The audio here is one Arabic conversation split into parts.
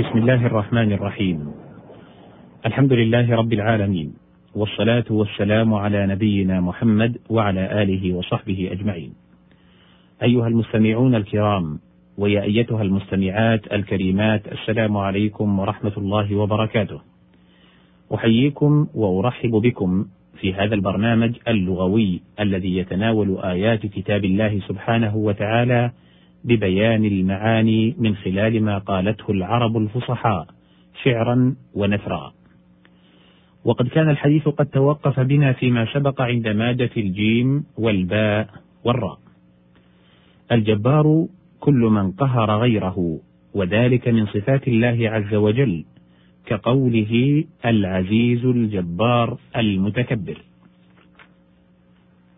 بسم الله الرحمن الرحيم. الحمد لله رب العالمين والصلاة والسلام على نبينا محمد وعلى آله وصحبه أجمعين. أيها المستمعون الكرام ويا أيتها المستمعات الكريمات السلام عليكم ورحمة الله وبركاته. أحييكم وأرحب بكم في هذا البرنامج اللغوي الذي يتناول آيات كتاب الله سبحانه وتعالى ببيان المعاني من خلال ما قالته العرب الفصحاء شعرا ونثرا. وقد كان الحديث قد توقف بنا فيما سبق عند مادة الجيم والباء والراء. الجبار كل من قهر غيره وذلك من صفات الله عز وجل كقوله العزيز الجبار المتكبر.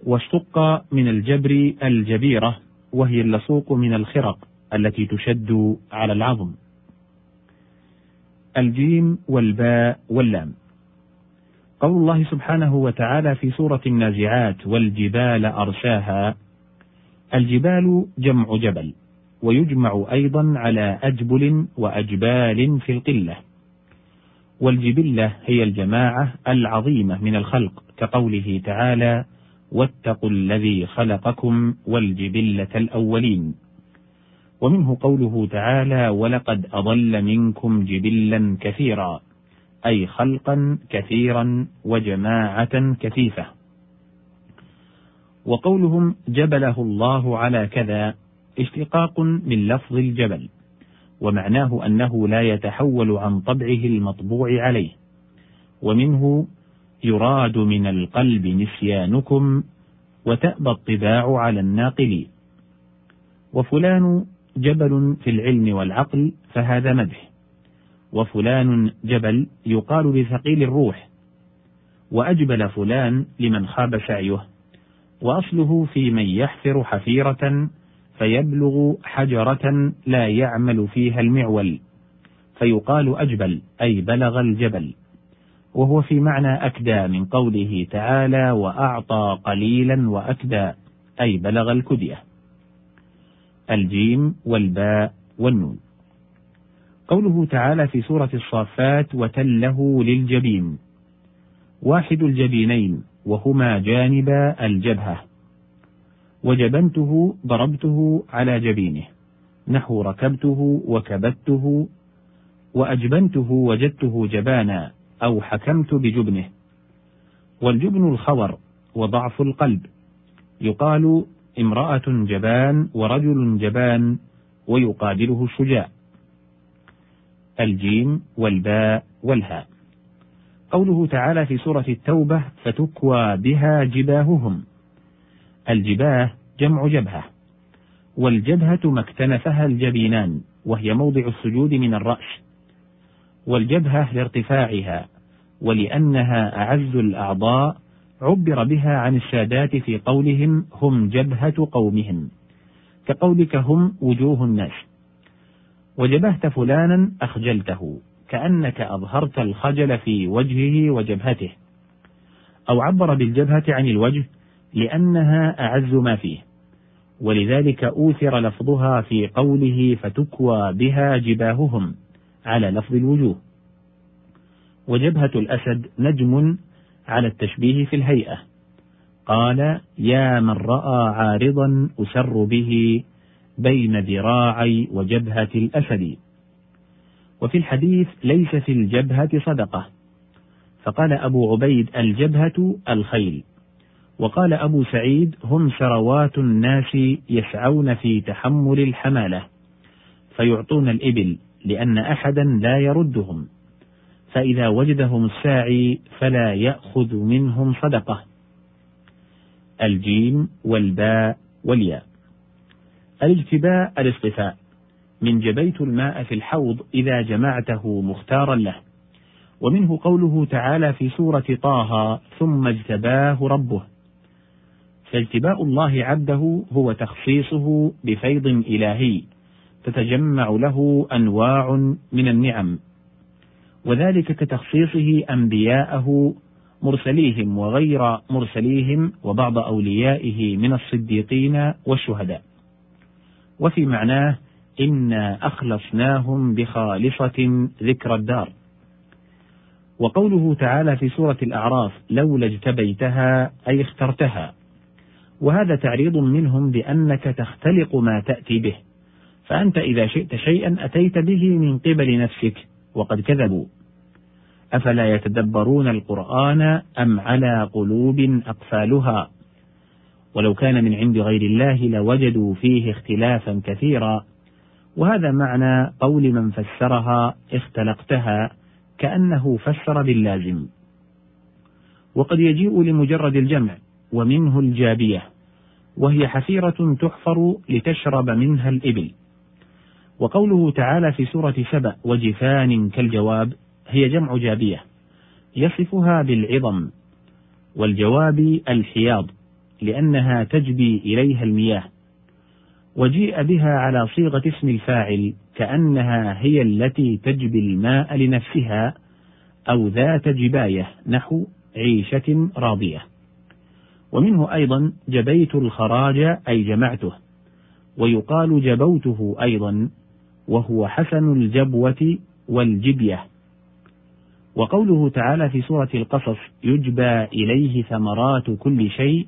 واشتق من الجبر الجبيرة وهي اللصوق من الخرق التي تشد على العظم. الجيم والباء واللام. قول الله سبحانه وتعالى في سورة النازعات والجبال أرساها الجبال جمع جبل ويجمع أيضا على أجبل وأجبال في القلة والجبلة هي الجماعة العظيمة من الخلق كقوله تعالى واتقوا الذي خلقكم والجبلة الأولين. ومنه قوله تعالى ولقد أضل منكم جبلا كثيرا أي خلقا كثيرا وجماعة كثيفة. وقولهم جبله الله على كذا اشتقاق من لفظ الجبل ومعناه أنه لا يتحول عن طبعه المطبوع عليه. ومنه يراد من القلب نسيانكم وتأبى الطباع على الناقل. وفلان جبل في العلم والعقل فهذا مدح وفلان جبل يقال لثقيل الروح. وأجبل فلان لمن خاب سعيه. وأصله في من يحفر حفيرة فيبلغ حجرة لا يعمل فيها المعول. فيقال أجبل أي بلغ الجبل. وهو في معنى أكدى من قوله تعالى وأعطى قليلا وأكدى أي بلغ الكدية. الجيم والباء والنون. قوله تعالى في سورة الصافات وتله للجبين واحد الجبينين وهما جانبا الجبهة. وجبنته ضربته على جبينه. نحو ركبته وكبته. وأجبنته وجدته جبانا. أو حكمت بجبنه. والجبن الخور وضعف القلب. يقال امرأة جبان ورجل جبان ويقابله الشجاع الجيم والباء والهاء. قوله تعالى في سورة التوبة فتكوى بها جباههم. الجباه جمع جبهة. والجبهة ما اكتنفها الجبينان وهي موضع السجود من الرأس. والجبهة لارتفاعها. ولأنها أعز الأعضاء عبر بها عن السادات في قولهم هم جبهة قومهم. كقولك هم وجوه الناس. وجبهت فلانا أخجلته كأنك أظهرت الخجل في وجهه وجبهته. أو عبر بالجبهة عن الوجه لأنها أعز ما فيه. ولذلك أوثر لفظها في قوله فتكوى بها جباههم على لفظ الوجوه. وجبهة الأسد نجم على التشبيه في الهيئة. قال يا من رأى عارضا أسر به بين ذراعي وجبهة الأسد. وفي الحديث ليس في الجبهة صدقة. فقال أبو عبيد الجبهة الخيل. وقال أبو سعيد هم سروات الناس يسعون في تحمل الحمالة فيعطون الإبل لأن أحدا لا يردهم. فإذا وجدهم الساعي فلا يأخذ منهم صدقة. الجيم والباء والياء. الاجتباء الاصطفاء. من جبيت الماء في الحوض إذا جمعته مختارا له. ومنه قوله تعالى في سورة طه ثم اجتباه ربه. فاجتباء الله عبده هو تخصيصه بفيض إلهي. تتجمع له أنواع من النعم. وذلك كتخصيصه أنبياءه مرسليهم وغير مرسليهم وبعض أوليائه من الصديقين والشهداء. وفي معناه إنا أخلصناهم بخالصة ذكر الدار. وقوله تعالى في سورة الأعراف لولا اجتبيتها أي اخترتها. وهذا تعريض منهم بأنك تختلق ما تأتي به. فأنت إذا شئت شيئا أتيت به من قبل نفسك. وقد كذبوا. أفلا يتدبرون القرآن أم على قلوب أقفالها؟ ولو كان من عند غير الله لوجدوا فيه اختلافا كثيرا. وهذا معنى قول من فسرها اختلقتها كأنه فسر باللازم. وقد يجيء لمجرد الجمع ومنه الجابية وهي حفيرة تحفر لتشرب منها الإبل. وقوله تعالى في سورة سبأ وجفان كالجواب هي جمع جابية يصفها بالعظم والجواب الحياض لأنها تجبي إليها المياه وجيء بها على صيغة اسم الفاعل كأنها هي التي تجبي الماء لنفسها أو ذات جباية نحو عيشة راضية. ومنه أيضا جبيت الخراج أي جمعته ويقال جبوته أيضا وهو حسن الجبوة والجبية. وقوله تعالى في سورة القصص يجبى إليه ثمرات كل شيء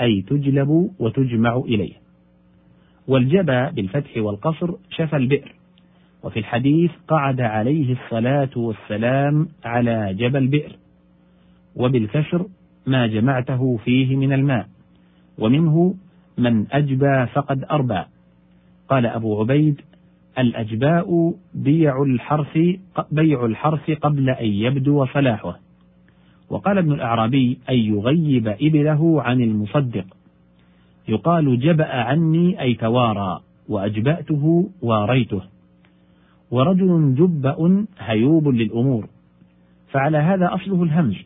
أي تجلب وتجمع إليه. والجبى بالفتح والقصر شفى البئر. وفي الحديث قعد عليه الصلاة والسلام على جبل بئر. وبالكسر ما جمعته فيه من الماء. ومنه من أجبى فقد أربى. قال أبو عبيد الأجباء بيع الحرث بيع الحرث قبل أن يبدو صلاحه. وقال ابن الأعرابي أن يغيب إبله عن المصدق. يقال جبأ عني أي توارى وأجبأته واريته. ورجل جبأ هيوب للأمور. فعلى هذا أصله الهمج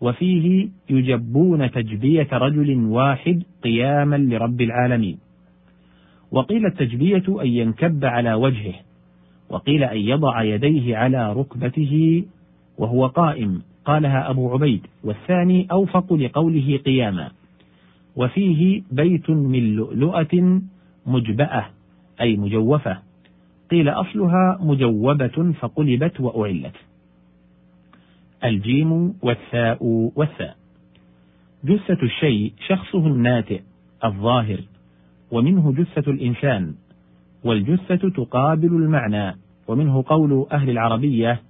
وفيه يجبون تجبية رجل واحد قياما لرب العالمين. وقيل التجبية أن ينكب على وجهه وقيل أن يضع يديه على ركبته وهو قائم قالها أبو عبيد والثاني أوفق لقوله قياما. وفيه بيت من لؤلؤة مجبأة أي مجوفة قيل أصلها مجوبة فقلبت وأعلت. الجيم والثاء والثاء. جثة الشيء شخصه الناتئ الظاهر. ومنه جثة الإنسان والجثة تقابل المعنى ومنه قول أهل العربية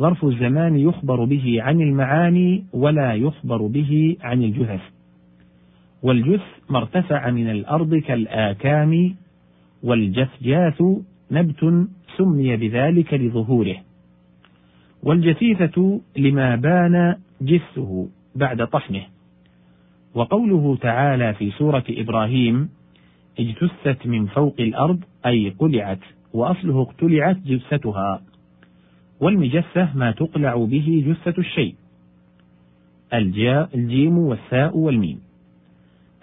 ظرف الزمان يخبر به عن المعاني ولا يخبر به عن الجثث والجث ما ارتفع من الأرض كالآكام والجثجاث نبت سمي بذلك لظهوره. والجثيثة لما بان جثه بعد طحنه. وقوله تعالى في سورة إبراهيم اجتثت من فوق الأرض أي قلعت وأصله اقتلعت جثتها. والمجثة ما تقلع به جثة الشيء. الجاء الجيم والثاء والميم.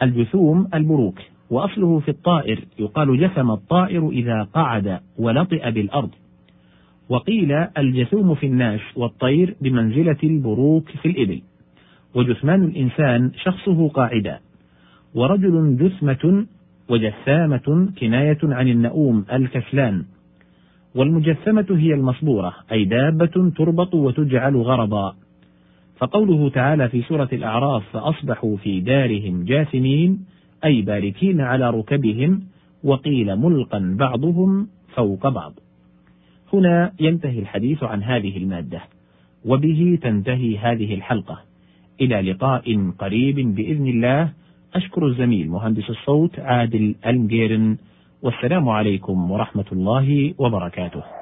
الجثوم البروك وأصله في الطائر يقال جثم الطائر إذا قعد ولطئ بالأرض. وقيل الجثوم في الناش والطير بمنزلة البروك في الإبل. وجثمان الإنسان شخصه قاعدا ورجل جثمة وجثامة كناية عن النؤوم الكسلان. والمجثمة هي المصبورة أي دابة تربط وتجعل غرضا. فقوله تعالى في سورة الأعراف فأصبحوا في دارهم جاثمين أي باركين على ركبهم وقيل ملقا بعضهم فوق بعض. هنا ينتهي الحديث عن هذه المادة وبه تنتهي هذه الحلقة. إلى لقاء قريب بإذن الله. أشكر الزميل مهندس الصوت عادل المجيرن والسلام عليكم ورحمة الله وبركاته.